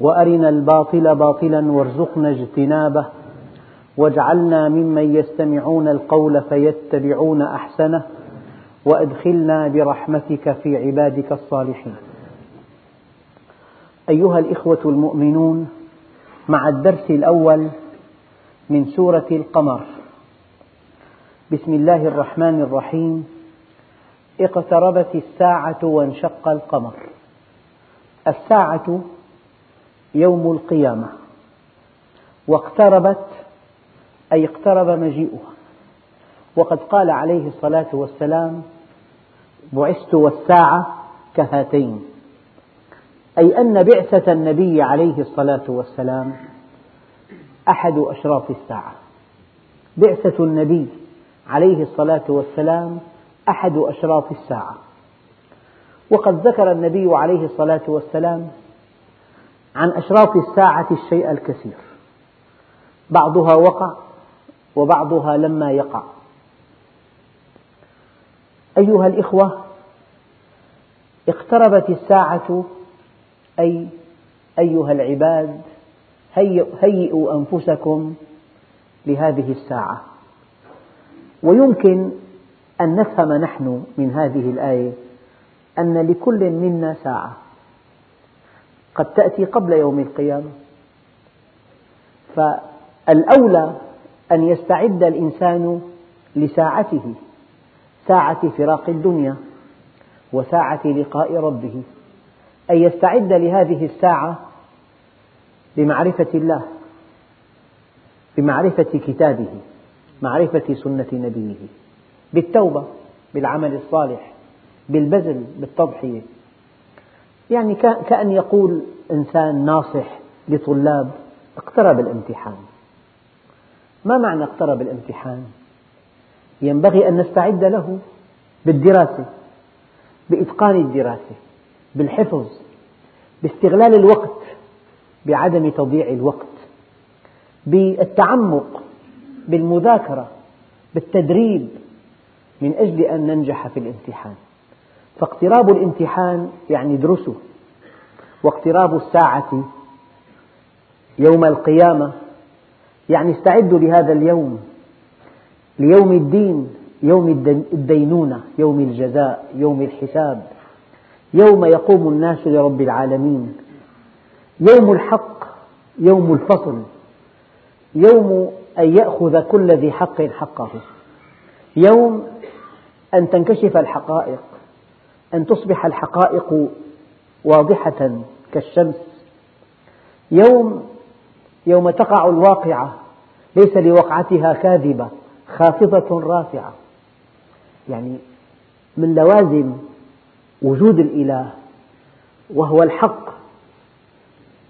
وأرنا الباطل باطلا وارزقنا اجتنابه واجعلنا ممن يستمعون القول فيتبعون أحسنه وأدخلنا برحمتك في عبادك الصالحين. أيها الإخوة المؤمنون مع الدرس الأول من سورة القمر بسم الله الرحمن الرحيم اقتربت الساعة وانشق القمر. الساعة يوم القيامة. واقتربت أي اقترب مجيئها. وقد قال عليه الصلاة والسلام بعثت والساعة كهاتين. أي أن بعثة النبي عليه الصلاة والسلام أحد أشراط الساعة. بعثة النبي عليه الصلاة والسلام أحد أشراط الساعة. وقد ذكر النبي عليه الصلاة والسلام عن أشراط الساعة الشيء الكثير. بعضها وقع وبعضها لما يقع. أيها الإخوة اقتربت الساعة أي أيها العباد هيئوا أنفسكم لهذه الساعة. ويمكن أن نفهم نحن من هذه الآية أن لكل منا ساعة. قد تأتي قبل يوم القيامة. فالأولى أن يستعد الإنسان لساعته ساعة فراق الدنيا وساعة لقاء ربه. أن يستعد لهذه الساعة بمعرفة الله بمعرفة كتابه معرفة سنة نبيه بالتوبة بالعمل الصالح بالبذل بالتضحية يعني كأن يقول إنسان ناصح لطلاب اقترب الامتحان ما معنى اقترب الامتحان؟ ينبغي أن نستعد له بالدراسة بإتقان الدراسة بالحفظ باستغلال الوقت بعدم تضييع الوقت بالتعمق بالمذاكرة بالتدريب من أجل أن ننجح في الامتحان فاقتراب الامتحان يعني ادرسوا واقتراب الساعة يوم القيامة يعني استعدوا لهذا اليوم ليوم الدين يوم الدينونة يوم الجزاء يوم الحساب يوم يقوم الناس لرب العالمين يوم الحق يوم الفصل يوم أن يأخذ كل ذي حق حقه يوم أن تنكشف الحقائق. أن تصبح الحقائق واضحة كالشمس. يوم يوم تقع الواقعة ليس لوقعتها كاذبة خافضة رافعة. يعني من لوازم وجود الإله وهو الحق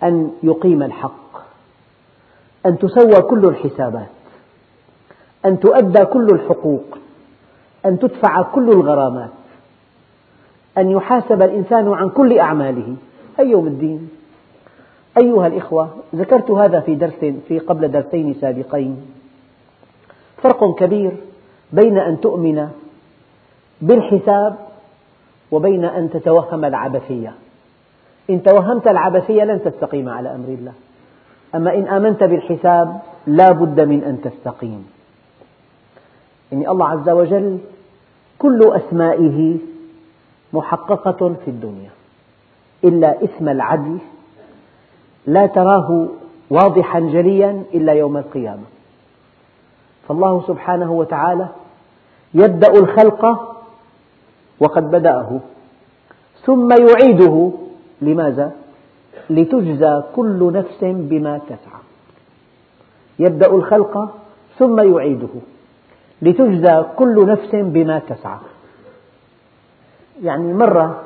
أن يقيم الحق أن تسوى كل الحسابات أن تؤدى كل الحقوق أن تدفع كل الغرامات. أن يحاسب الإنسان عن كل أعماله. أي يوم الدين؟ أيها الإخوة ذكرت هذا في درس في قبل درسين سابقين. فرق كبير بين أن تؤمن بالحساب وبين أن تتوهم العبثية. إن توهمت العبثية لن تستقيم على أمر الله. أما إن آمنت بالحساب لا بد من أن تستقيم. يعني الله عز وجل كل أسمائه محققة في الدنيا. إلا اسم العدل لا تراه واضحا جليا إلا يوم القيامة. فالله سبحانه وتعالى يبدأ الخلق وقد بدأه ثم يعيده. لماذا؟ لتجزى كل نفس بما تسعى يبدأ الخلق ثم يعيده. لتجزى كل نفس بما تسعى يعني مرة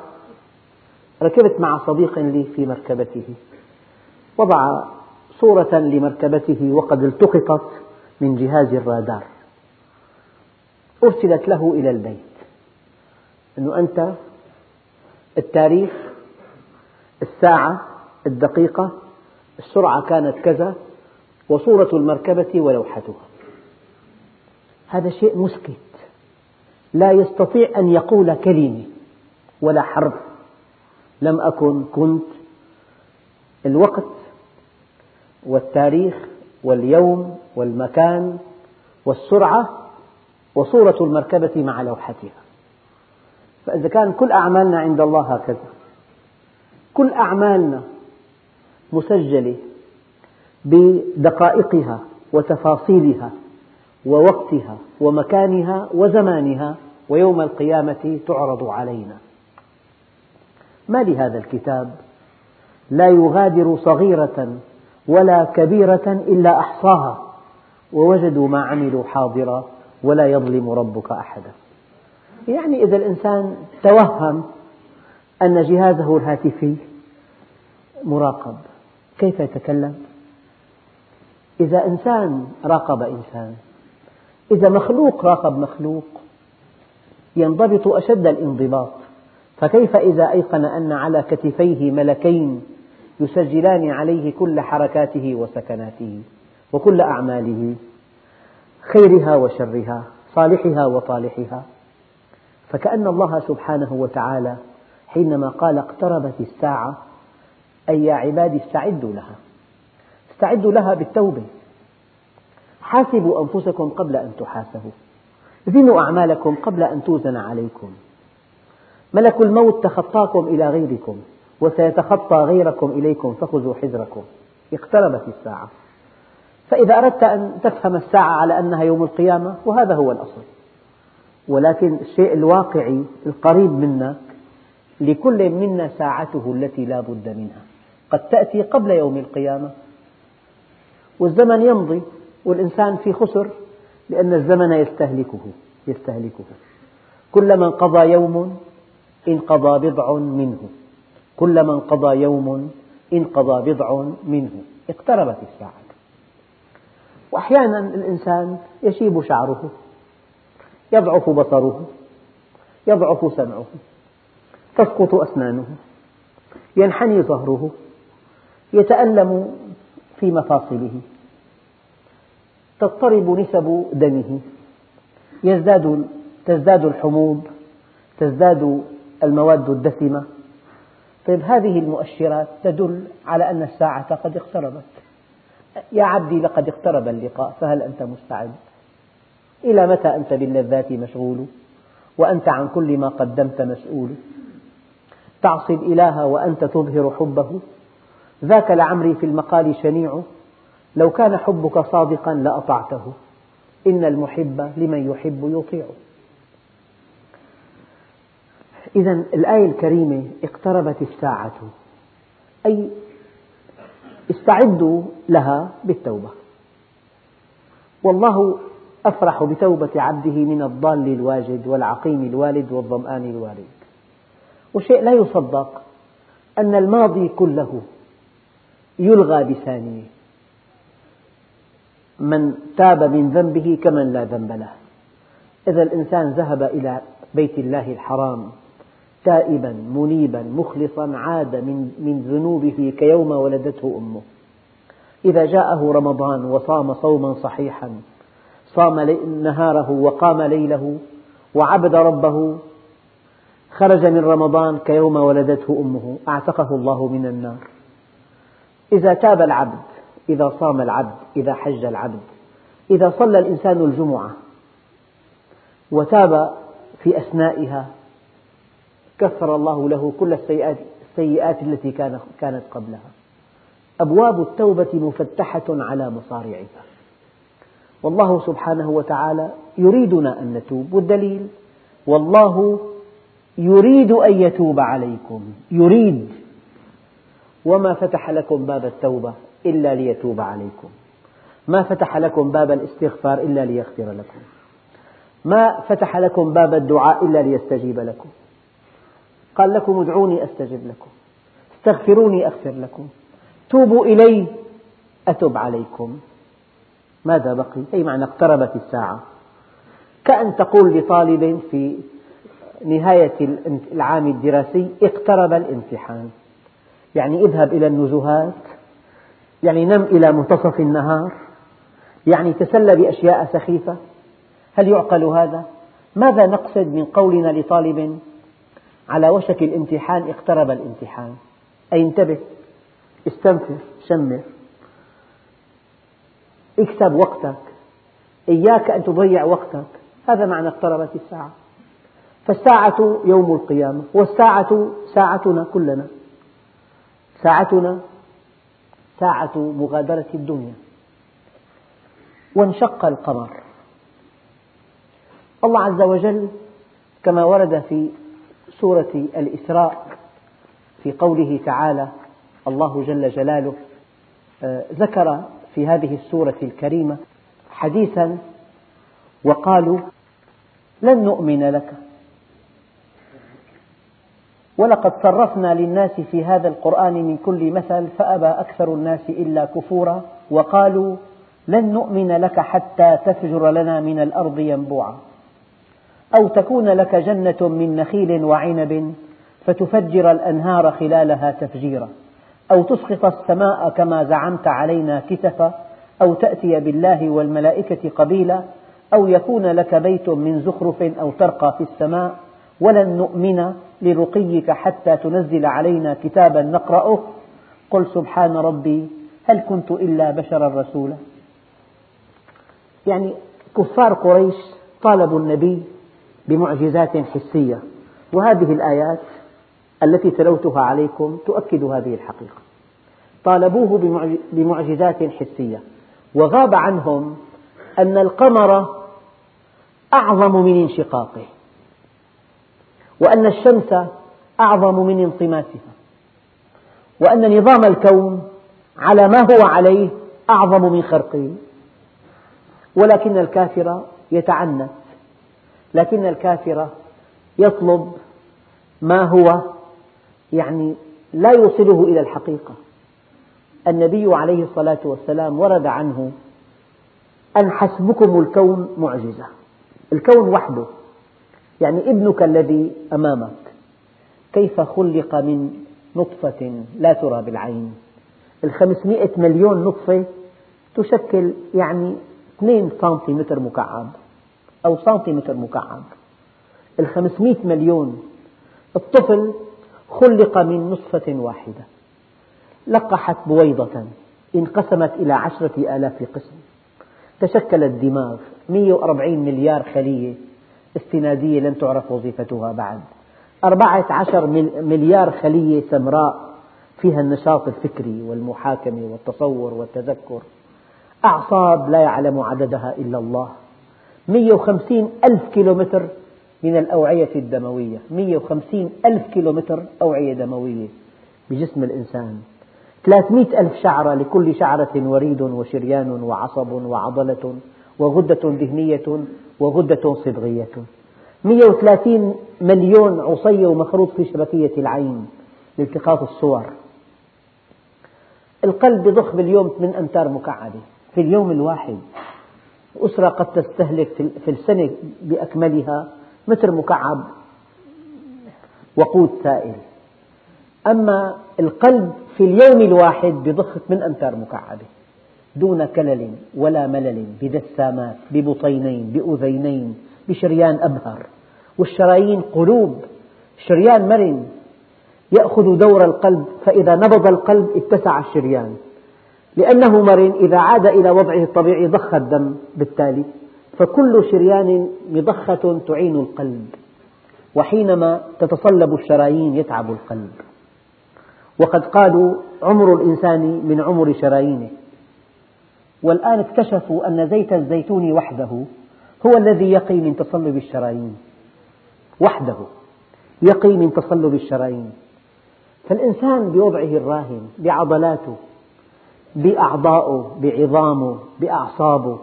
ركبت مع صديق لي في مركبته. وضع صورة لمركبته وقد التقطت من جهاز الرادار. أرسلت له إلى البيت. أنه أنت التاريخ الساعة الدقيقة السرعة كانت كذا وصورة المركبة ولوحتها. هذا شيء مسكت. لا يستطيع أن يقول كلمة. ولا حرف. لم أكن كنت. الوقت والتاريخ واليوم والمكان والسرعة وصورة المركبة مع لوحتها. فإذا كان كل أعمالنا عند الله هكذا. كل أعمالنا مسجلة بدقائقها وتفاصيلها ووقتها ومكانها وزمانها ويوم القيامة تعرض علينا. ما لهذا الكتاب؟ لا يغادر صغيرة ولا كبيرة إلا أحصاها. ووجدوا ما عملوا حاضرا ولا يظلم ربك أحدا. يعني إذا الإنسان توهم أن جهازه الهاتفي مراقب كيف يتكلم؟ إذا إنسان راقب إنسان إذا مخلوق راقب مخلوق ينضبط أشد الانضباط. فكيف إذا أيقن أن على كتفيه ملكين يسجلان عليه كل حركاته وسكناته وكل أعماله خيرها وشرها صالحها وطالحها؟ فكأن الله سبحانه وتعالى حينما قال اقتربت الساعة أي يا عبادي استعدوا لها. استعدوا لها بالتوبة. حاسبوا أنفسكم قبل أن تحاسبوا. زنوا أعمالكم قبل أن توزن عليكم. ملك الموت تخطاكم إلى غيركم وسيتخطى غيركم إليكم فخذوا حذركم. اقتربت الساعة. فإذا أردت أن تفهم الساعة على أنها يوم القيامة وهذا هو الأصل. ولكن الشيء الواقعي القريب منك لكل منا ساعته التي لا بد منها. قد تأتي قبل يوم القيامة. والزمن يمضي والإنسان في خسر لأن الزمن يستهلكه يستهلكه. كلما انقضى يوم انقضى بضع منه. كلما انقضى يوم انقضى بضع منه. اقتربت الساعة. وأحيانا الإنسان يشيب شعره يضعف بصره يضعف سمعه تسقط أسنانه ينحني ظهره يتألم في مفاصله. تضطرب نسب دمه. يزداد تزداد الحموض تزداد المواد الدسمة. طيب هذه المؤشرات تدل على أن الساعة قد اقتربت. يا عبدي لقد اقترب اللقاء فهل أنت مستعد؟ إلى متى أنت باللذات مشغول؟ وأنت عن كل ما قدمت مسؤول؟ تعصي الإله وأنت تظهر حبه؟ ذاك لعمري في المقال شنيع. لو كان حبك صادقا لأطعته. إن المحب لمن يحب يطيع. إذا الآية الكريمة اقتربت الساعة. أي استعدوا لها بالتوبة. والله أفرح بتوبة عبده من الضال الواجد والعقيم الوالد والظمآن الوارد وشيء لا يصدق أن الماضي كله يلغى بثانية. من تاب من ذنبه كمن لا ذنب له. إذا الإنسان ذهب إلى بيت الله الحرام. تائبا منيبا مخلصا عاد من, من ذنوبه كيوم ولدته أمه. إذا جاءه رمضان وصام صوما صحيحا صام نهاره وقام ليله وعبد ربه خرج من رمضان كيوم ولدته أمه أعتقه الله من النار. إذا تاب العبد إذا صام العبد إذا حج العبد إذا صلى الإنسان الجمعة وتاب في أثنائها كفر الله له كل السيئات, السيئات التي كانت قبلها. أبواب التوبة مفتحة على مصارعها. والله سبحانه وتعالى يريدنا أن نتوب. والدليل والله يريد أن يتوب عليكم. يريد. وما فتح لكم باب التوبة إلا ليتوب عليكم. ما فتح لكم باب الاستغفار إلا ليغفر لكم. ما فتح لكم باب الدعاء إلا ليستجيب لكم. قال لكم ادعوني أستجب لكم. استغفروني أغفر لكم. توبوا إلي أتب عليكم. ماذا بقي؟ أي معنى اقتربت الساعة. كأن تقول لطالب في نهاية العام الدراسي اقترب الامتحان. يعني اذهب إلى النزهات. يعني نم إلى منتصف النهار. يعني تسلى بأشياء سخيفة. هل يعقل هذا؟ ماذا نقصد من قولنا لطالب على وشك الامتحان اقترب الامتحان. أي انتبه استنفر شمر. اكسب وقتك. إياك أن تضيع وقتك. هذا معنى اقتربت الساعة. فالساعة يوم القيامة والساعة ساعتنا كلنا. ساعتنا ساعة مغادرة الدنيا. وانشق القمر. الله عز وجل كما ورد في سورة الإسراء في قوله تعالى الله جل جلاله آه، ذكر في هذه السورة الكريمة حديثا وقالوا لن نؤمن لك. ولقد صرفنا للناس في هذا القرآن من كل مثل فأبى أكثر الناس إلا كفورا وقالوا لن نؤمن لك حتى تفجر لنا من الأرض ينبوعا. أو تكون لك جنة من نخيل وعنب فتفجر الأنهار خلالها تفجيرا. أو تسقط السماء كما زعمت علينا كسفا أو تأتي بالله والملائكة قبيلا أو يكون لك بيت من زخرف أو ترقى في السماء. ولن نؤمن لرقيك حتى تنزل علينا كتابا نقرأه. قل سبحان ربي هل كنت إلا بشرا رسولا. يعني كفار قريش طالبوا النبي بمعجزات حسية. وهذه الآيات التي تلوتها عليكم تؤكد هذه الحقيقة. طالبوه بمعجزات حسية. وغاب عنهم أن القمر أعظم من انشقاقه. وأن الشمس أعظم من انصماتها وأن نظام الكون على ما هو عليه أعظم من خرقه. ولكن الكافر يتعنت لكن الكافر يطلب ما هو يعني لا يوصله إلى الحقيقة. النبي عليه الصلاة والسلام ورد عنه أن حسبكم الكون معجزة. الكون وحده. يعني ابنك الذي أمامك. كيف خلق من نطفة لا ترى بالعين. الخمسمائة مليون نطفة تشكل يعني 2 سنتيمتر مكعب. أو سنتيمتر مكعب. الخمسمائة مليون الطفل خلق من نطفة واحدة. لقحت بويضة انقسمت إلى عشرة آلاف قسم. تشكل الدماغ 140 مليار خلية استنادية لم تعرف وظيفتها بعد. أربعة عشر مليار خلية سمراء فيها النشاط الفكري والمحاكمة والتصور والتذكر. أعصاب لا يعلم عددها إلا الله. 150 ألف كيلومتر من الأوعية الدموية. 150 ألف كيلومتر أوعية دموية بجسم الإنسان. 300 ألف شعرة لكل شعرة وريد وشريان وعصب وعضلة وغدة دهنية وغدة صبغية. 130 مليون عصي ومخروط في شبكية العين لالتقاط الصور. القلب يضخ باليوم 8 أمتار مكعبة في اليوم الواحد. أسرة قد تستهلك في السنة بأكملها متر مكعب وقود سائل أما القلب في اليوم الواحد يضخ 8 أمتار مكعبة دون كلل ولا ملل بدسامات ببطينين بأذينين بشريان أبهر. والشرايين قلوب شريان مرن يأخذ دور القلب فإذا نبض القلب اتسع الشريان. لأنه مرن إذا عاد إلى وضعه الطبيعي ضخ الدم بالتالي فكل شريان مضخة تعين القلب وحينما تتصلب الشرايين يتعب القلب. وقد قالوا عمر الإنسان من عمر شرايينه. والآن اكتشفوا أن زيت الزيتون وحده هو الذي يقي من تصلب الشرايين. وحده يقي من تصلب الشرايين. فالإنسان بوضعه الراهن بعضلاته بأعضائه بعظامه بأعصابه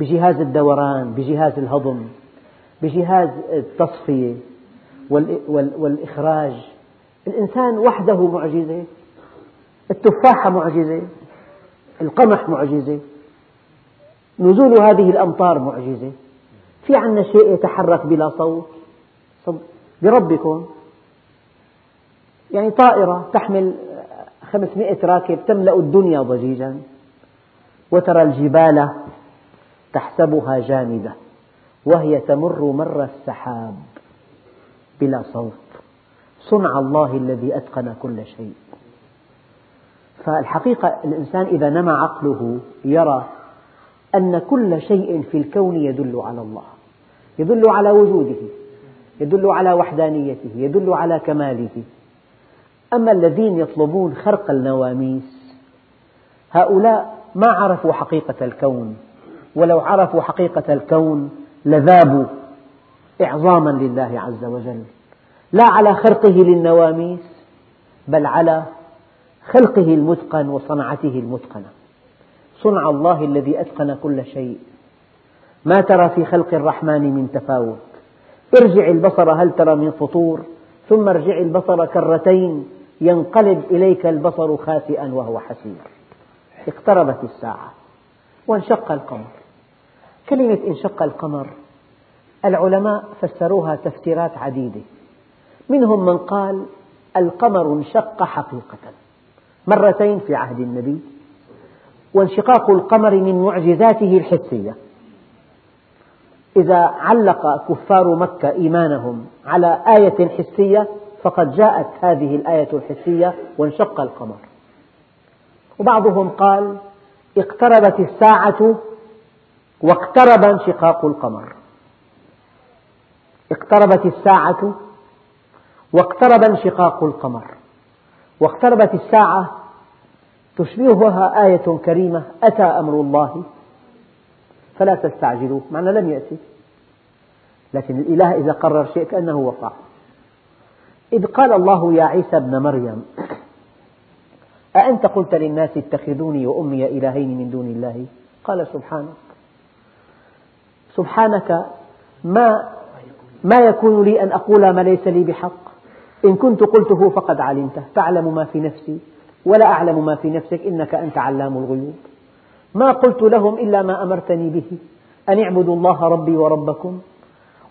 بجهاز الدوران بجهاز الهضم بجهاز التصفية والإخراج. الإنسان وحده معجزة التفاحة معجزة القمح معجزة نزول هذه الأمطار معجزة. في عنا شيء يتحرك بلا صوت؟ بربكم. يعني طائرة تحمل خمسمائة راكب تملأ الدنيا ضجيجا وترى الجبال تحسبها جامدة وهي تمر مر السحاب بلا صوت. صنع الله الذي أتقن كل شيء. فالحقيقة الإنسان إذا نمى عقله يرى أن كل شيء في الكون يدل على الله. يدل على وجوده يدل على وحدانيته يدل على كماله. أما الذين يطلبون خرق النواميس هؤلاء ما عرفوا حقيقة الكون ولو عرفوا حقيقة الكون لذابوا إعظاما لله عز وجل. لا على خرقه للنواميس بل على خلقه المتقن وصنعته المتقنة. صنع الله الذي أتقن كل شيء. ما ترى في خلق الرحمن من تفاوت. ارجع البصر هل ترى من فطور؟ ثم ارجع البصر كرتين. ينقلب إليك البصر خاسئا وهو حسير. اقتربت الساعة وانشق القمر. كلمة انشق القمر العلماء فسروها تفسيرات عديدة. منهم من قال القمر انشق حقيقة. مرتين في عهد النبي. وانشقاق القمر من معجزاته الحسية. إذا علق كفار مكة إيمانهم على آية حسية فقد جاءت هذه الآية الحسية وانشق القمر. وبعضهم قال اقتربت الساعة واقترب انشقاق القمر. اقتربت الساعة واقترب انشقاق القمر. واقتربت الساعة تشبهها آية كريمة أتى أمر الله؟ فلا تستعجلوه معنى لم يأتي. لكن الإله إذا قرر شيء كأنه وقع. إذ قال الله يا عيسى ابن مريم أأنت قلت للناس اتخذوني وأمي إلهين من دون الله؟ قال سبحانك. سبحانك ما ما يكون لي أن أقول ما ليس لي بحق؟ إن كنت قلته فقد علمته تعلم ما في نفسي ولا أعلم ما في نفسك إنك أنت علام الغيوب. ما قلت لهم إلا ما أمرتني به أن اعبدوا الله ربي وربكم؟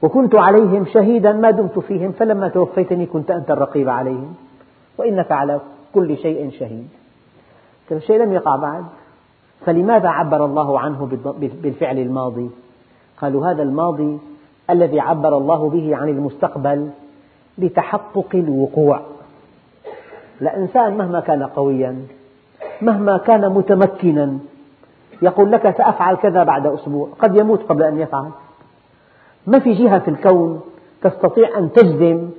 وكنت عليهم شهيدا ما دمت فيهم فلما توفيتني كنت أنت الرقيب عليهم. وإنك على كل شيء شهيد. الشيء لم يقع بعد. فلماذا عبر الله عنه بالفعل الماضي؟ قالوا هذا الماضي الذي عبر الله به عن المستقبل لتحقق الوقوع. الإنسان مهما كان قويا مهما كان متمكنا يقول لك سأفعل كذا بعد أسبوع قد يموت قبل أن يفعل. ما في جهة في الكون تستطيع أن تجزم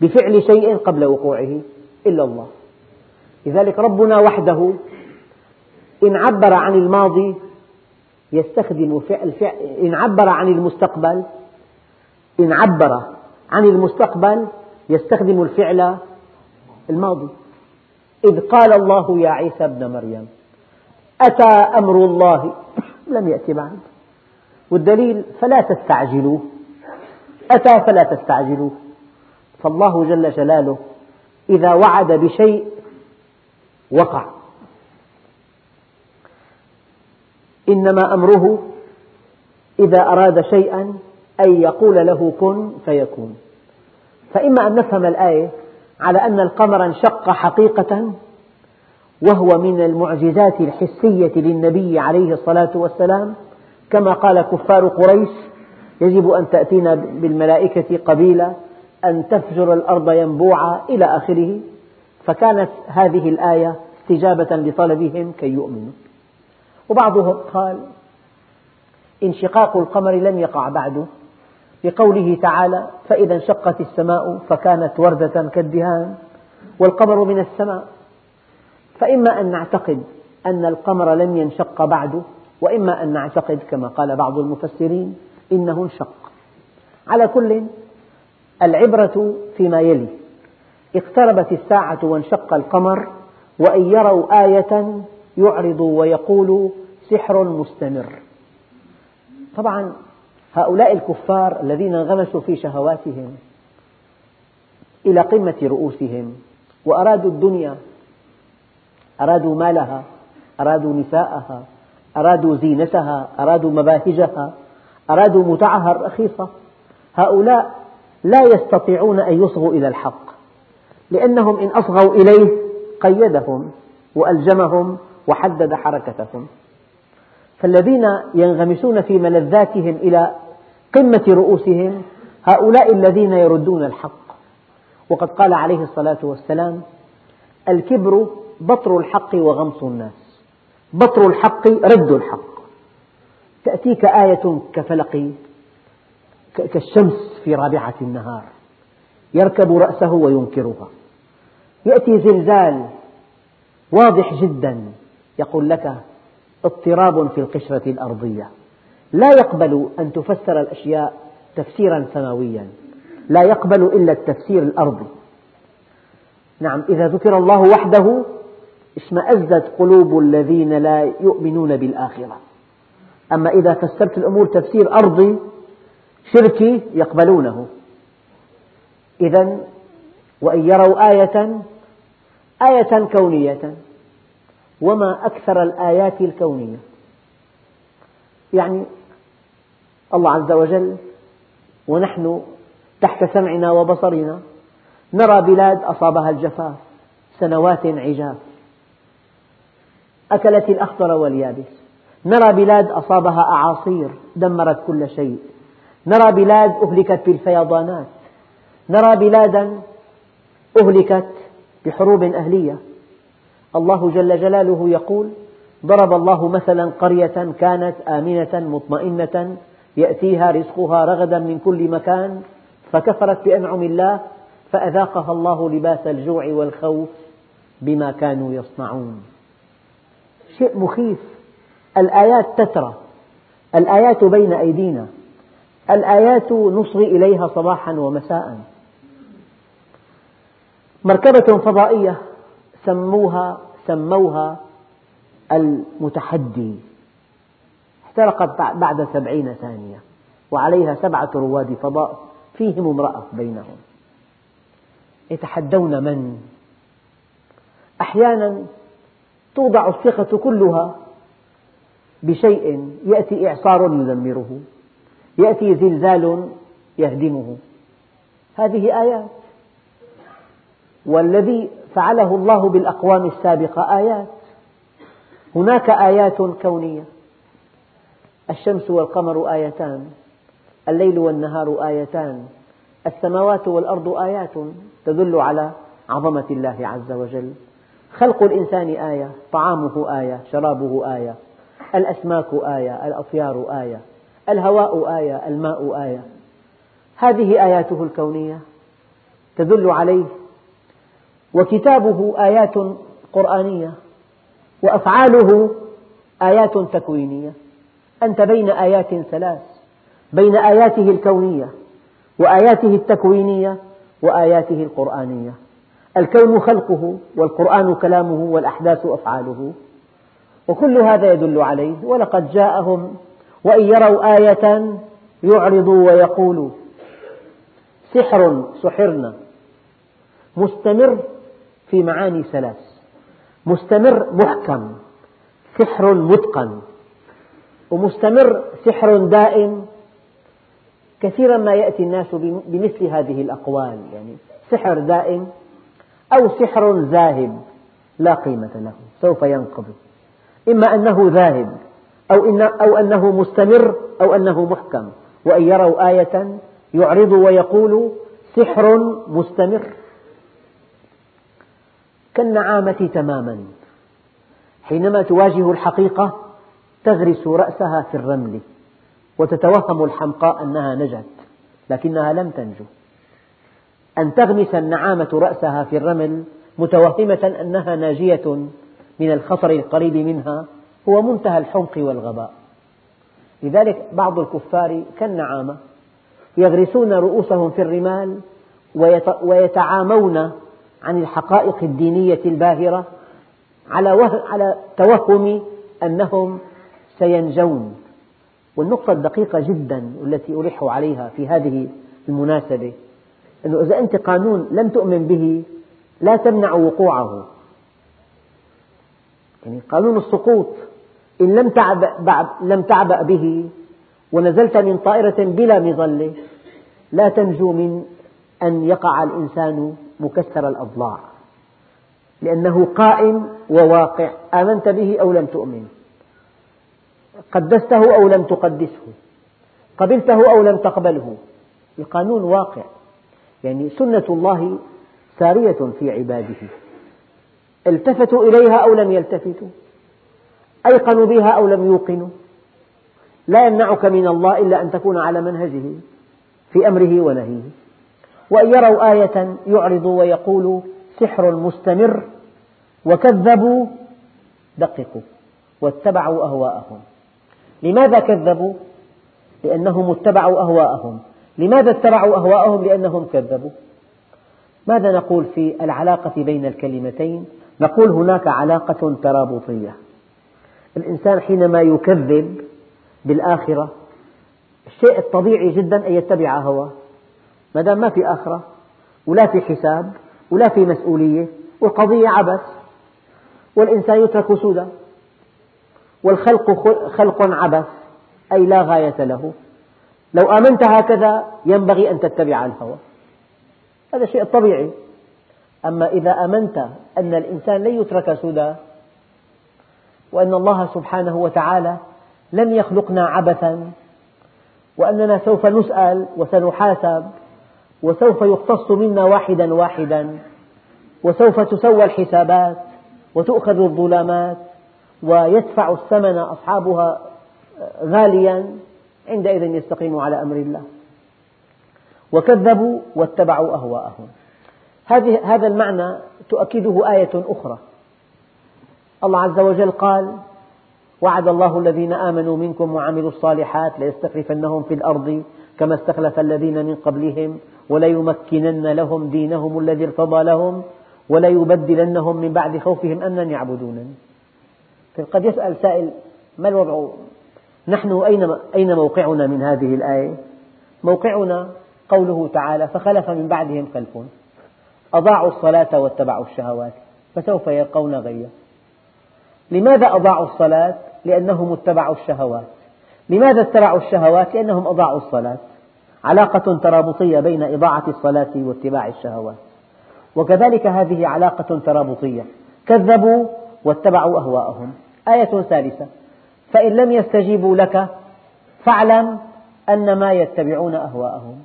بفعل شيء قبل وقوعه إلا الله. لذلك ربنا وحده إن عبر عن الماضي يستخدم فعل فعل إن عبر عن المستقبل إن عبر عن المستقبل يستخدم الفعل الماضي. إذ قال الله يا عيسى ابن مريم أتى أمر الله؟ لم يأتي بعد. والدليل فلا تستعجلوه. أتى فلا تستعجلوه. فالله جل جلاله إذا وعد بشيء وقع. إنما أمره إذا أراد شيئا أن يقول له كن فيكون. فإما أن نفهم الآية على أن القمر انشق حقيقة وهو من المعجزات الحسية للنبي عليه الصلاة والسلام كما قال كفار قريش يجب أن تأتينا بالملائكة قبيلة أن تفجر الأرض ينبوعا إلى آخره. فكانت هذه الآية استجابة لطلبهم كي يؤمنوا. وبعضهم قال انشقاق القمر لم يقع بعد لقوله تعالى فإذا انشقت السماء فكانت وردة كالدهان والقمر من السماء. فإما أن نعتقد أن القمر لم ينشق بعد وإما أن نعتقد كما قال بعض المفسرين إنه انشق على كل العبرة فيما يلي. اقتربت الساعة وانشق القمر وإن يروا آية يعرضوا ويقولوا سحر مستمر. طبعا هؤلاء الكفار الذين انغمسوا في شهواتهم إلى قمة رؤوسهم وأرادوا الدنيا أرادوا مالها أرادوا نساءها أرادوا زينتها أرادوا مباهجها أرادوا متعها الرخيصة. هؤلاء لا يستطيعون أن يصغوا إلى الحق لأنهم إن أصغوا إليه قيدهم وألجمهم وحدد حركتهم. فالذين ينغمسون في ملذاتهم إلى قمة رؤوسهم هؤلاء الذين يردون الحق. وقد قال عليه الصلاة والسلام الكبر بطر الحق وغمص الناس. بطر الحق رد الحق. تأتيك آية كفلق كالشمس في رابعة النهار يركب رأسه وينكرها. يأتي زلزال واضح جدا يقول لك اضطراب في القشرة الأرضية. لا يقبل أن تفسر الأشياء تفسيرا سماويا. لا يقبل إلا التفسير الأرضي. نعم إذا ذكر الله وحده اشمأزت قلوب الذين لا يؤمنون بالآخرة. أما إذا فسرت الأمور تفسير أرضي شركي يقبلونه. إذا وإن يروا آية آية كونية. وما أكثر الآيات الكونية. يعني الله عز وجل ونحن تحت سمعنا وبصرنا نرى بلاد أصابها الجفاف سنوات عجاف. أكلت الأخضر واليابس. نرى بلاد أصابها أعاصير دمرت كل شيء. نرى بلاد أهلكت بالفيضانات. نرى بلادا أهلكت بحروب أهلية. الله جل جلاله يقول ضرب الله مثلا قرية كانت آمنة مطمئنة يأتيها رزقها رغدا من كل مكان فكفرت بأنعم الله فأذاقها الله لباس الجوع والخوف بما كانوا يصنعون. شيء مخيف. الآيات تترى. الآيات بين أيدينا. الآيات نصغي إليها صباحا ومساء. مركبة فضائية سموها سموها المتحدي. احترقت بعد سبعين ثانية. وعليها سبعة رواد فضاء. فيهم امرأة بينهم. يتحدون من؟ أحيانا توضع الثقة كلها بشيء يأتي إعصار يدمره يأتي زلزال يهدمه. هذه آيات. والذي فعله الله بالأقوام السابقة آيات. هناك آيات كونية. الشمس والقمر آيتان الليل والنهار آيتان السماوات والأرض آيات تدل على عظمة الله عز وجل. خلق الإنسان آية طعامه آية شرابه آية الأسماك آية الأطيار آية الهواء آية الماء آية. هذه آياته الكونية تدل عليه وكتابه آيات قرآنية وأفعاله آيات تكوينية. أنت بين آيات ثلاث بين آياته الكونية وآياته التكوينية وآياته القرآنية. الكون خلقه والقرآن كلامه والأحداث أفعاله. وكل هذا يدل عليه. ولقد جاءهم وإن يروا آية يعرضوا ويقولوا سحر سحرنا. مستمر في معاني ثلاث. مستمر محكم سحر متقن. ومستمر سحر دائم. كثيرا ما يأتي الناس بمثل هذه الأقوال. يعني سحر دائم أو سحر ذاهب لا قيمة له سوف ينقضي. إما أنه ذاهب أو, إن أو أنه مستمر أو أنه محكم. وإن يروا آية يعرضوا ويقولوا سحر مستمر. كالنعامة تماما. حينما تواجه الحقيقة تغرس رأسها في الرمل وتتوهم الحمقاء أنها نجت لكنها لم تنجو. أن تغمس النعامة رأسها في الرمل متوهمة أنها ناجية من الخطر القريب منها هو منتهى الحمق والغباء. لذلك بعض الكفار كالنعامة يغرسون رؤوسهم في الرمال ويتعامون عن الحقائق الدينية الباهرة على توهم أنهم سينجون. والنقطة الدقيقة جدا والتي ألح عليها في هذه المناسبة أنه إذا أنت قانون لم تؤمن به لا تمنع وقوعه. يعني قانون السقوط إن لم تعبأ, لم تعبأ به ونزلت من طائرة بلا مظلة لا تنجو من أن يقع الإنسان مكسر الأضلاع. لأنه قائم وواقع آمنت به أو لم تؤمن. قدسته أو لم تقدسه. قبلته أو لم تقبله. القانون واقع. يعني سنة الله سارية في عباده. التفتوا إليها أو لم يلتفتوا؟ أيقنوا بها أو لم يوقنوا؟ لا يمنعك من الله إلا أن تكون على منهجه في أمره ونهيه. وأن يروا آية يعرضوا ويقولوا سحر مستمر وكذبوا دققوا واتبعوا أهواءهم. لماذا كذبوا؟ لأنهم اتبعوا أهواءهم. لماذا اتبعوا أهواءهم؟ لأنهم كذبوا ماذا نقول في العلاقة بين الكلمتين؟ نقول هناك علاقة ترابطية الإنسان حينما يكذب بالآخرة الشيء الطبيعي جدا أن يتبع هواه ما دام ما في آخرة ولا في حساب ولا في مسؤولية والقضية عبث والإنسان يترك سدى والخلق خلق عبث أي لا غاية له لو آمنت هكذا ينبغي أن تتبع الهوى. هذا شيء طبيعي. أما إذا آمنت أن الإنسان لن يترك سدى وأن الله سبحانه وتعالى لم يخلقنا عبثا وأننا سوف نسأل وسنحاسب وسوف يقتص منا واحدا واحدا وسوف تسوى الحسابات وتؤخذ الظلامات ويدفع الثمن أصحابها غاليا. عندئذ يستقيم على أمر الله. وكذبوا واتبعوا أهواءهم. هذا المعنى تؤكده آية أخرى. الله عز وجل قال وعد الله الذين آمنوا منكم وعملوا الصالحات ليستخلفنهم في الأرض كما استخلف الذين من قبلهم وليمكنن لهم دينهم الذي ارتضى لهم وليبدلنهم من بعد خوفهم أمنا يعبدونني. قد يسأل سائل ما الوضع نحن أين أين موقعنا من هذه الآية؟ موقعنا قوله تعالى فخلف من بعدهم خلف أضاعوا الصلاة واتبعوا الشهوات فسوف يلقون غيا. لماذا أضاعوا الصلاة؟ لأنهم اتبعوا الشهوات. لماذا اتبعوا الشهوات؟ لأنهم أضاعوا الصلاة. علاقة ترابطية بين إضاعة الصلاة واتباع الشهوات. وكذلك هذه علاقة ترابطية. كذبوا واتبعوا أهواءهم. آية ثالثة. فإن لم يستجيبوا لك فاعلم أنما يتبعون أهواءهم.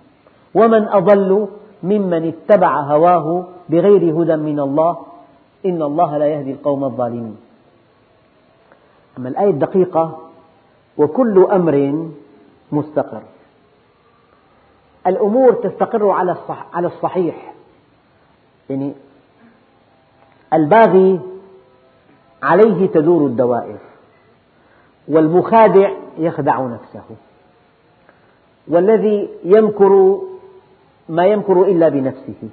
ومن أضل ممن اتبع هواه بغير هدى من الله إن الله لا يهدي القوم الظالمين. أما الآية الدقيقة وكل أمر مستقر. الأمور تستقر على الصحيح. يعني الباغي عليه تدور الدوائر. والمخادع يخدع نفسه. والذي يمكر ما يمكر إلا بنفسه.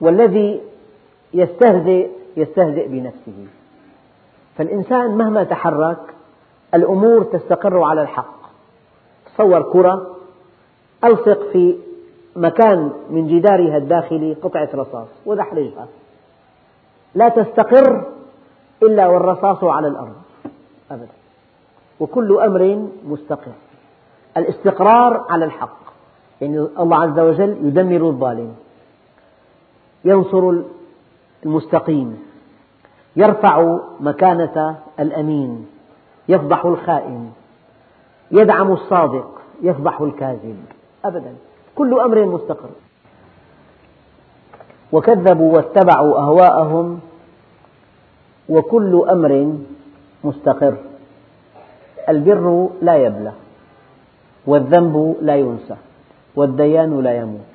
والذي يستهزئ يستهزئ بنفسه. فالإنسان مهما تحرك الأمور تستقر على الحق. تصور كرة ألصق في مكان من جدارها الداخلي قطعة رصاص ودحرجها لا تستقر إلا والرصاص على الأرض. أبدا. وكل أمر مستقر الاستقرار على الحق يعني الله عز وجل يدمر الظالم ينصر المستقيم يرفع مكانة الأمين يفضح الخائن يدعم الصادق يفضح الكاذب. أبدا. كل أمر مستقر. وكذبوا واتبعوا أهواءهم وكل أمر مستقر. البر لا يبلى والذنب لا ينسى والديان لا يموت.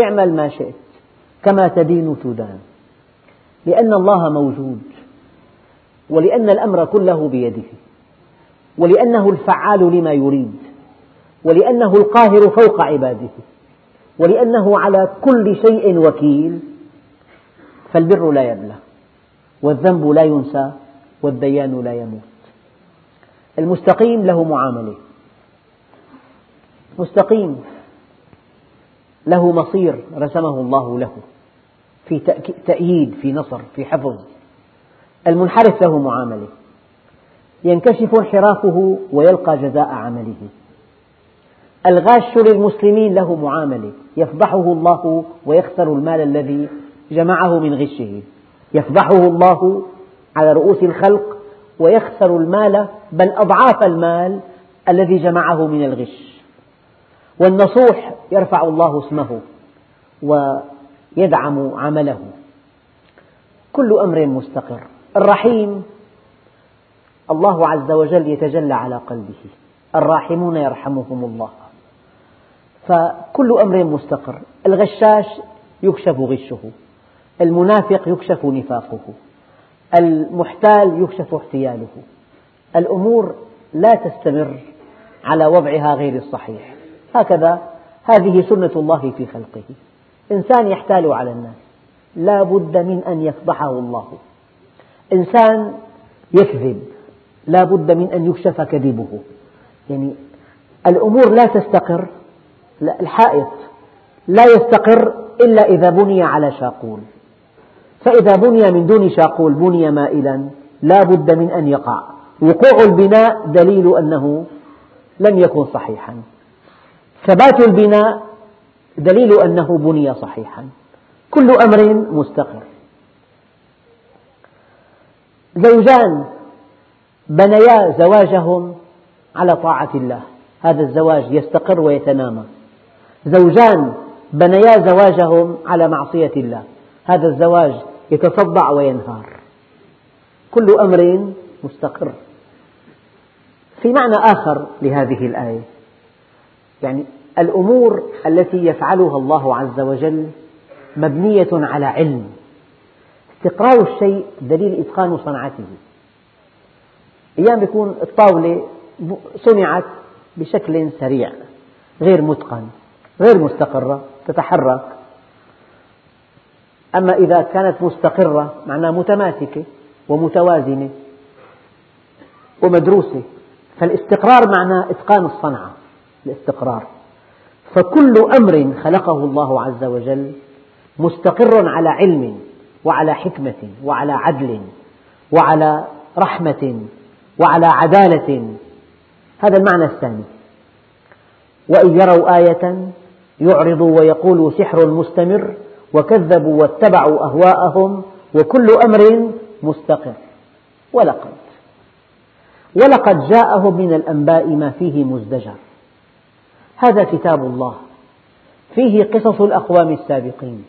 اعمل ما شئت كما تدين تدان لأن الله موجود ولأن الأمر كله بيده ولأنه الفعال لما يريد ولأنه القاهر فوق عباده ولأنه على كل شيء وكيل. فالبر لا يبلى والذنب لا ينسى والديان لا يموت. المستقيم له معاملة. مستقيم له مصير رسمه الله له. في تأييد في نصر في حفظ. المنحرف له معاملة. ينكشف انحرافه ويلقى جزاء عمله. الغاش للمسلمين له معاملة. يفضحه الله ويخسر المال الذي جمعه من غشه. يفضحه الله على رؤوس الخلق ويخسر المال بل أضعاف المال الذي جمعه من الغش. والنصوح يرفع الله اسمه ويدعم عمله. كل أمر مستقر. الرحيم الله عز وجل يتجلى على قلبه. الراحمون يرحمهم الله. فكل أمر مستقر. الغشاش يكشف غشه. المنافق يكشف نفاقه. المحتال يكشف احتياله. الأمور لا تستمر على وضعها غير الصحيح. هكذا هذه سنة الله في خلقه. إنسان يحتال على الناس. لا بد من أن يفضحه الله. إنسان يكذب. لا بد من أن يكشف كذبه. يعني الأمور لا تستقر. الحائط لا يستقر إلا إذا بني على شاقول. فإذا بني من دون شاقول بني مائلا لا بد من أن يقع. وقوع البناء دليل أنه لم يكن صحيحا. ثبات البناء دليل أنه بني صحيحا. كل أمر مستقر. زوجان بنيا زواجهم على طاعة الله. هذا الزواج يستقر ويتنامى. زوجان بنيا زواجهم على معصية الله. هذا الزواج يتصدع وينهار. كل أمر مستقر. في معنى آخر لهذه الآية. يعني الأمور التي يفعلها الله عز وجل مبنية على علم. استقرار الشيء دليل إتقان صنعته. أيام يكون الطاولة صنعت بشكل سريع غير متقن غير مستقرة تتحرك. أما إذا كانت مستقرة معناها متماسكة ومتوازنة ومدروسة فالاستقرار معناه إتقان الصنعة الاستقرار. فكل أمر خلقه الله عز وجل مستقر على علم وعلى حكمة وعلى عدل وعلى رحمة وعلى عدالة. هذا المعنى الثاني. وإن يروا آية يعرضوا ويقولوا سحر مستمر وكذبوا واتبعوا أهواءهم وكل أمر مستقر. ولقد ولقد جاءهم من الأنباء ما فيه مزدجر. هذا كتاب الله. فيه قصص الأقوام السابقين.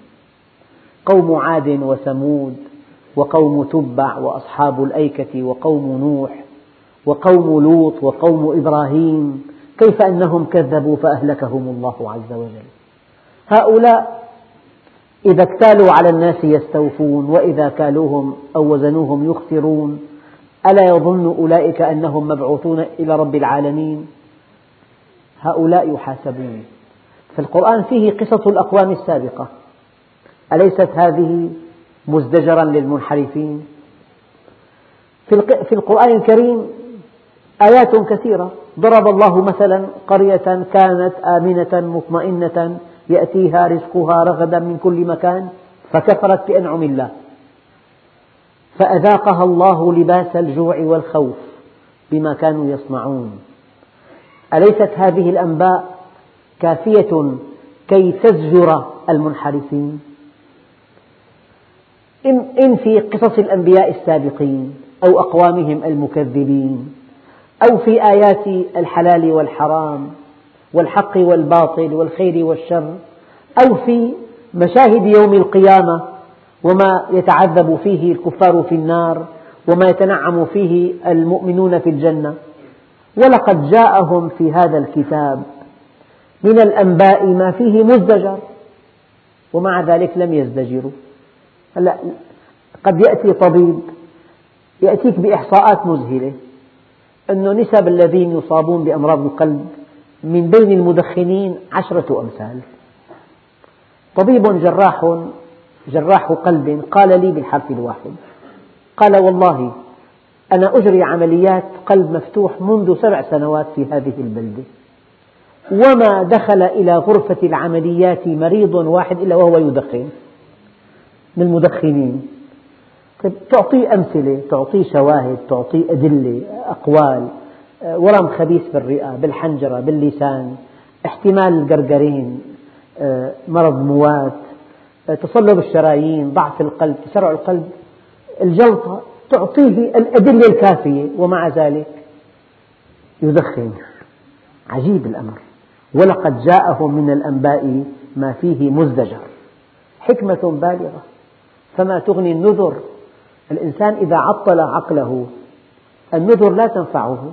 قوم عاد وثمود وقوم تبع وأصحاب الأيكة وقوم نوح وقوم لوط وقوم إبراهيم. كيف أنهم كذبوا فأهلكهم الله عز وجل. هؤلاء إذا اكتالوا على الناس يستوفون وإذا كالوهم أو وزنوهم يخسرون ألا يظن أولئك أنهم مبعوثون إلى رب العالمين؟ هؤلاء يحاسبون. فالقرآن فيه قصص الأقوام السابقة. أليست هذه مزدجرا للمنحرفين؟ في القرآن الكريم آيات كثيرة. ضرب الله مثلا قرية كانت آمنة مطمئنة يأتيها رزقها رغدا من كل مكان فكفرت بأنعم الله. فأذاقها الله لباس الجوع والخوف بما كانوا يصنعون. أليست هذه الأنباء كافية كي تزجر المنحرفين؟ إن في قصص الأنبياء السابقين أو أقوامهم المكذبين أو في آيات الحلال والحرام والحق والباطل والخير والشر أو في مشاهد يوم القيامة وما يتعذب فيه الكفار في النار وما يتنعم فيه المؤمنون في الجنة. ولقد جاءهم في هذا الكتاب من الأنباء ما فيه مزدجر ومع ذلك لم يزدجروا. هلا قد يأتي طبيب يأتيك بإحصاءات مذهلة أن نسب الذين يصابون بأمراض القلب من بين المدخنين عشرة أمثال. طبيب جراح جراح قلب قال لي بالحرف الواحد قال والله أنا أجري عمليات قلب مفتوح منذ سبع سنوات في هذه البلدة. وما دخل إلى غرفة العمليات مريض واحد إلا وهو يدخن من المدخنين. طيب تعطيه أمثلة تعطيه شواهد تعطيه أدلة أقوال. ورم خبيث بالرئة بالحنجرة باللسان احتمال الجرجرين آه، مرض موات آه، تصلب الشرايين ضعف القلب تسرع القلب. الجلطة تعطيه الأدلة الكافية ومع ذلك يدخن عجيب الأمر. ولقد جاءهم من الأنباء ما فيه مزدجر. حكمة بالغة. فما تغني النذر. الإنسان إذا عطل عقله النذر لا تنفعه.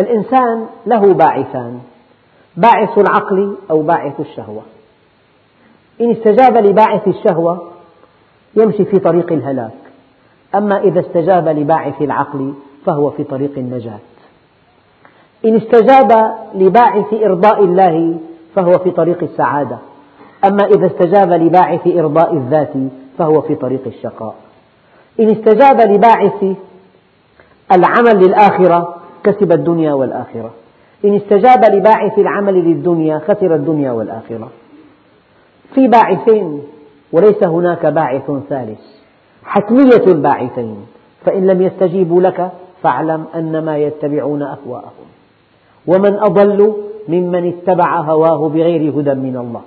الإنسان له باعثان باعث العقل أو باعث الشهوة. إن استجاب لباعث الشهوة يمشي في طريق الهلاك أما إذا استجاب لباعث العقل فهو في طريق النجاة. إن استجاب لباعث إرضاء الله فهو في طريق السعادة أما إذا استجاب لباعث إرضاء الذات فهو في طريق الشقاء. إن استجاب لباعث العمل للآخرة كسب الدنيا والآخرة. إن استجاب لباعث العمل للدنيا خسر الدنيا والآخرة. في باعثين وليس هناك باعث ثالث. حتمية الباعثين. فإن لم يستجيبوا لك فاعلم أنما يتبعون أهواءهم. ومن أضل ممن اتبع هواه بغير هدى من الله.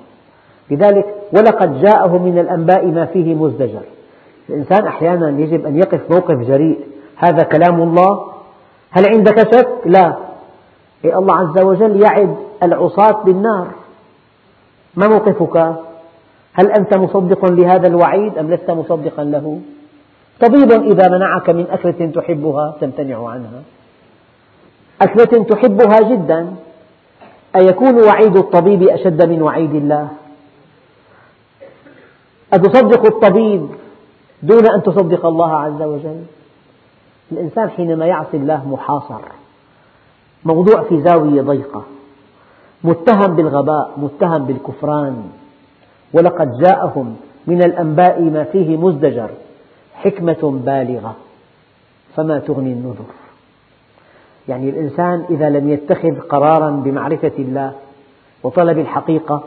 لذلك ولقد جاءه من الأنباء ما فيه مزدجر. الإنسان أحيانا يجب أن يقف موقف جريء. هذا كلام الله هل عندك شك؟ لا إيه الله عز وجل يعد العصاة بالنار ما موقفك؟ هل أنت مصدق لهذا الوعيد أم لست مصدقا له؟ طبيب إذا منعك من أكلة تحبها تمتنع عنها أكلة تحبها جدا أيكون وعيد الطبيب أشد من وعيد الله؟ أتصدق الطبيب دون أن تصدق الله عز وجل الإنسان حينما يعصي الله محاصر موضوع في زاوية ضيقة متهم بالغباء متهم بالكفران ولقد جاءهم من الأنباء ما فيه مزدجر حكمة بالغة فما تغني النذر. يعني الإنسان إذا لم يتخذ قرارا بمعرفة الله وطلب الحقيقة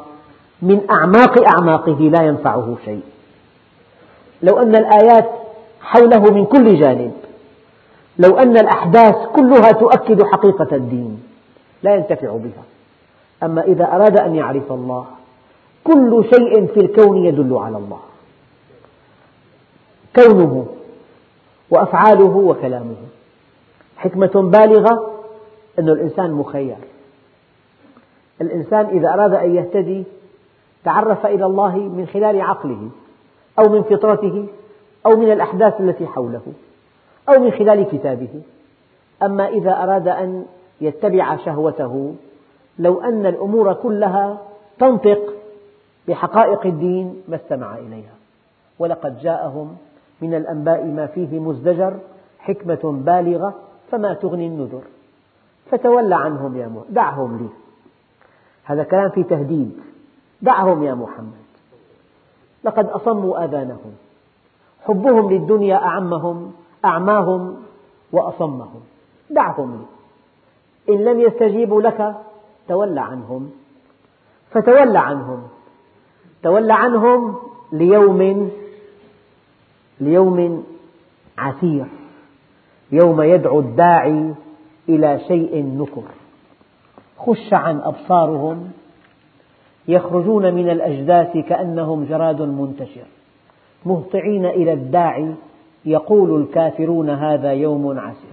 من أعماق أعماقه لا ينفعه شيء. لو أن الآيات حوله من كل جانب لو أن الأحداث كلها تؤكد حقيقة الدين لا ينتفع بها. أما إذا أراد أن يعرف الله كل شيء في الكون يدل على الله. كونه وأفعاله وكلامه. حكمة بالغة أن الإنسان مخير. الإنسان إذا أراد أن يهتدي تعرف إلى الله من خلال عقله أو من فطرته أو من الأحداث التي حوله. أو من خلال كتابه. أما إذا أراد أن يتبع شهوته لو أن الأمور كلها تنطق بحقائق الدين ما استمع إليها. ولقد جاءهم من الأنباء ما فيه مزدجر حكمة بالغة فما تغني النذر. فتول عنهم يا محمد دعهم لي. هذا كلام في تهديد. دعهم يا محمد. لقد أصموا آذانهم. حبهم للدنيا أعمهم. أعماهم وأصمهم. دعهم لي. إن لم يستجيبوا لك تول عنهم. فتول عنهم. تول عنهم ليوم ليوم عسير. يوم يدعو الداعي إلى شيء نكر. خش عن أبصارهم. يخرجون من الأجداث كأنهم جراد منتشر. مهطعين إلى الداعي يقول الكافرون هذا يوم عسير.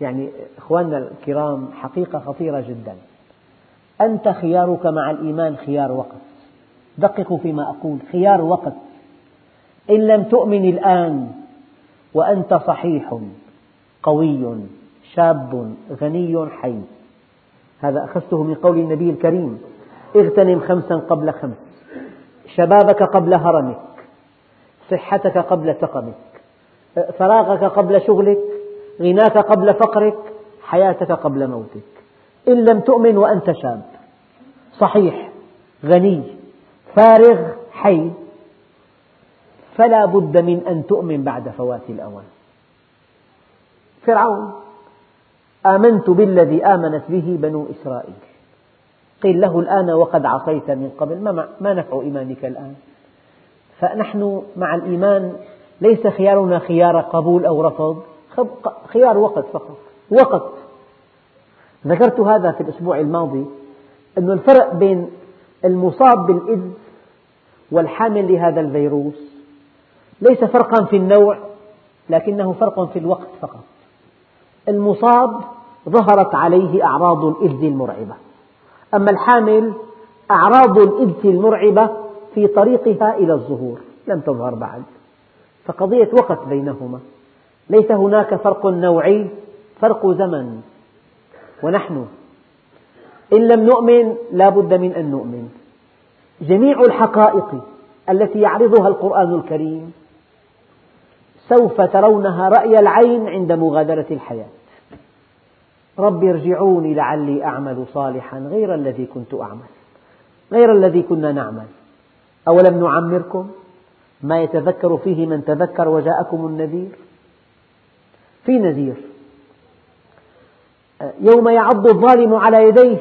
يعني إخواننا الكرام حقيقة خطيرة جدا. أنت خيارك مع الإيمان خيار وقت. دققوا فيما أقول خيار وقت. إن لم تؤمن الآن وأنت صحيح قوي شاب غني حي. هذا أخذته من قول النبي الكريم. اغتنم خمسا قبل خمس. شبابك قبل هرمك. صحتك قبل سقمك فراغك قبل شغلك غناك قبل فقرك حياتك قبل موتك. إن لم تؤمن وأنت شاب. صحيح غني فارغ حي. فلا بد من أن تؤمن بعد فوات الأوان. فرعون آمنت بالذي آمنت به بنو إسرائيل. قيل له الآن وقد عصيت من قبل. ما نفع إيمانك الآن؟ فنحن مع الإيمان ليس خيارنا خيار قبول أو رفض. خيار وقت فقط. وقت. ذكرت هذا في الأسبوع الماضي أن الفرق بين المصاب بالإيدز والحامل لهذا الفيروس ليس فرقا في النوع لكنه فرق في الوقت فقط. المصاب ظهرت عليه أعراض الإيدز المرعبة. أما الحامل أعراض الإيدز المرعبة في طريقها إلى الظهور. لم تظهر بعد. فقضية وقت بينهما. ليس هناك فرق نوعي فرق زمن. ونحن إن لم نؤمن لا بد من أن نؤمن. جميع الحقائق التي يعرضها القرآن الكريم سوف ترونها رأي العين عند مغادرة الحياة. رب ارجعوني لعلي أعمل صالحا غير الذي كنت أعمل غير الذي كنا نعمل. أولم نعمركم؟ ما يتذكر فيه من تذكر وجاءكم النذير؟ في نذير. يوم يعض الظالم على يديه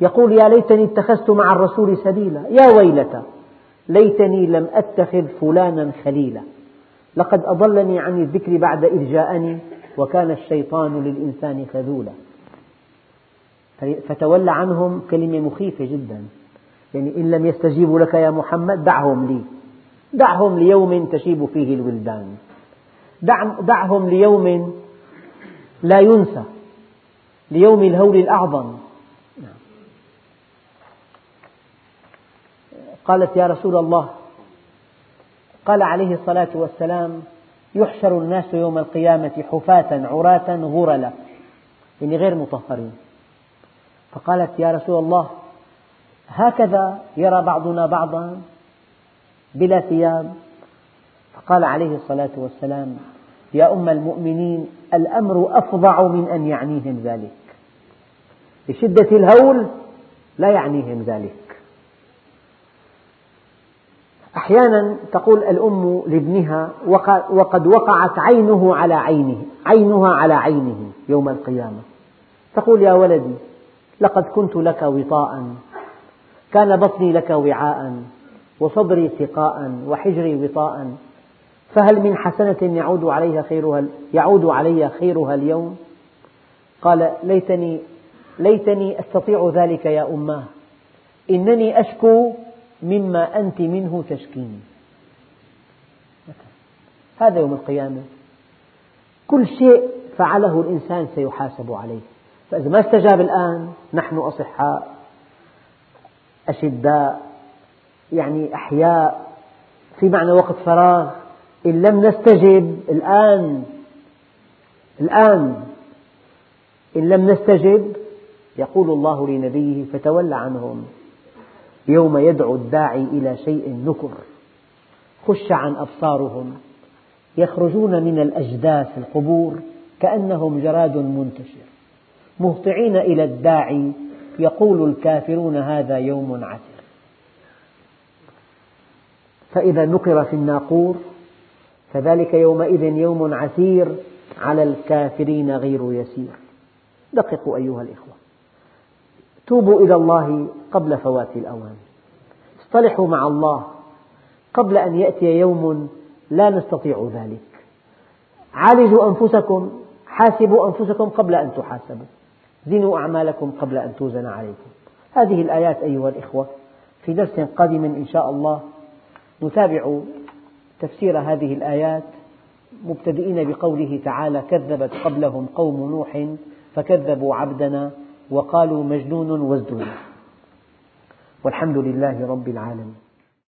يقول يا ليتني اتخذت مع الرسول سبيلا. يا ويلتى ليتني لم أتخذ فلانا خليلا. لقد أضلني عن الذكر بعد إذ جاءني وكان الشيطان للإنسان خذولا. فتولى عنهم كلمة مخيفة جدا. يعني إن لم يستجيبوا لك يا محمد دعهم لي. دعهم ليوم تشيب فيه الولدان. دعهم ليوم لا ينسى ليوم الهول الأعظم. قالت يا رسول الله قال عليه الصلاة والسلام يحشر الناس يوم القيامة حفاة عراة غرلا يعني غير مطهرين. فقالت يا رسول الله هكذا يرى بعضنا بعضا بلا ثياب. فقال عليه الصلاة والسلام يا أم المؤمنين الأمر أفظع من أن يعنيهم ذلك. بشدة الهول لا يعنيهم ذلك. أحيانا تقول الأم لابنها وقد وقعت عينه على عينه عينها على عينه يوم القيامة. تقول يا ولدي لقد كنت لك وطاء كان بطني لك وعاء وصدري سقاء وحجري وطاء فهل من حسنة يعود عليها خيرها يعود علي خيرها اليوم؟ قال ليتني ليتني أستطيع ذلك يا أماه إنني أشكو مما أنت منه تشكين. هذا يوم القيامة. كل شيء فعله الإنسان سيحاسب عليه. فإذا ما استجاب الآن نحن أصحاء أشداء يعني أحياء في معنى وقت فراغ. إن لم نستجب الآن الآن إن لم نستجب يقول الله لنبيه فتول عنهم. يوم يدعو الداعي إلى شيء نكر خش عن أبصارهم. يخرجون من الأجداث القبور كأنهم جراد منتشر. مهطعين إلى الداعي يقول الكافرون هذا يوم عسر فإذا نقر في الناقور فذلك يومئذ يوم عسير على الكافرين غير يسير. دققوا أيها الإخوة. توبوا إلى الله قبل فوات الأوان. اصطلحوا مع الله قبل أن يأتي يوم لا نستطيع ذلك. عالجوا أنفسكم حاسبوا أنفسكم قبل أن تحاسبوا. زنوا أعمالكم قبل أن توزن عليكم. هذه الآيات أيها الإخوة في درس قادم إن شاء الله. نتابع تفسير هذه الآيات مبتدئين بقوله تعالى كذبت قبلهم قوم نوح فكذبوا عبدنا وقالوا مجنون وازدجر والحمد لله رب العالمين.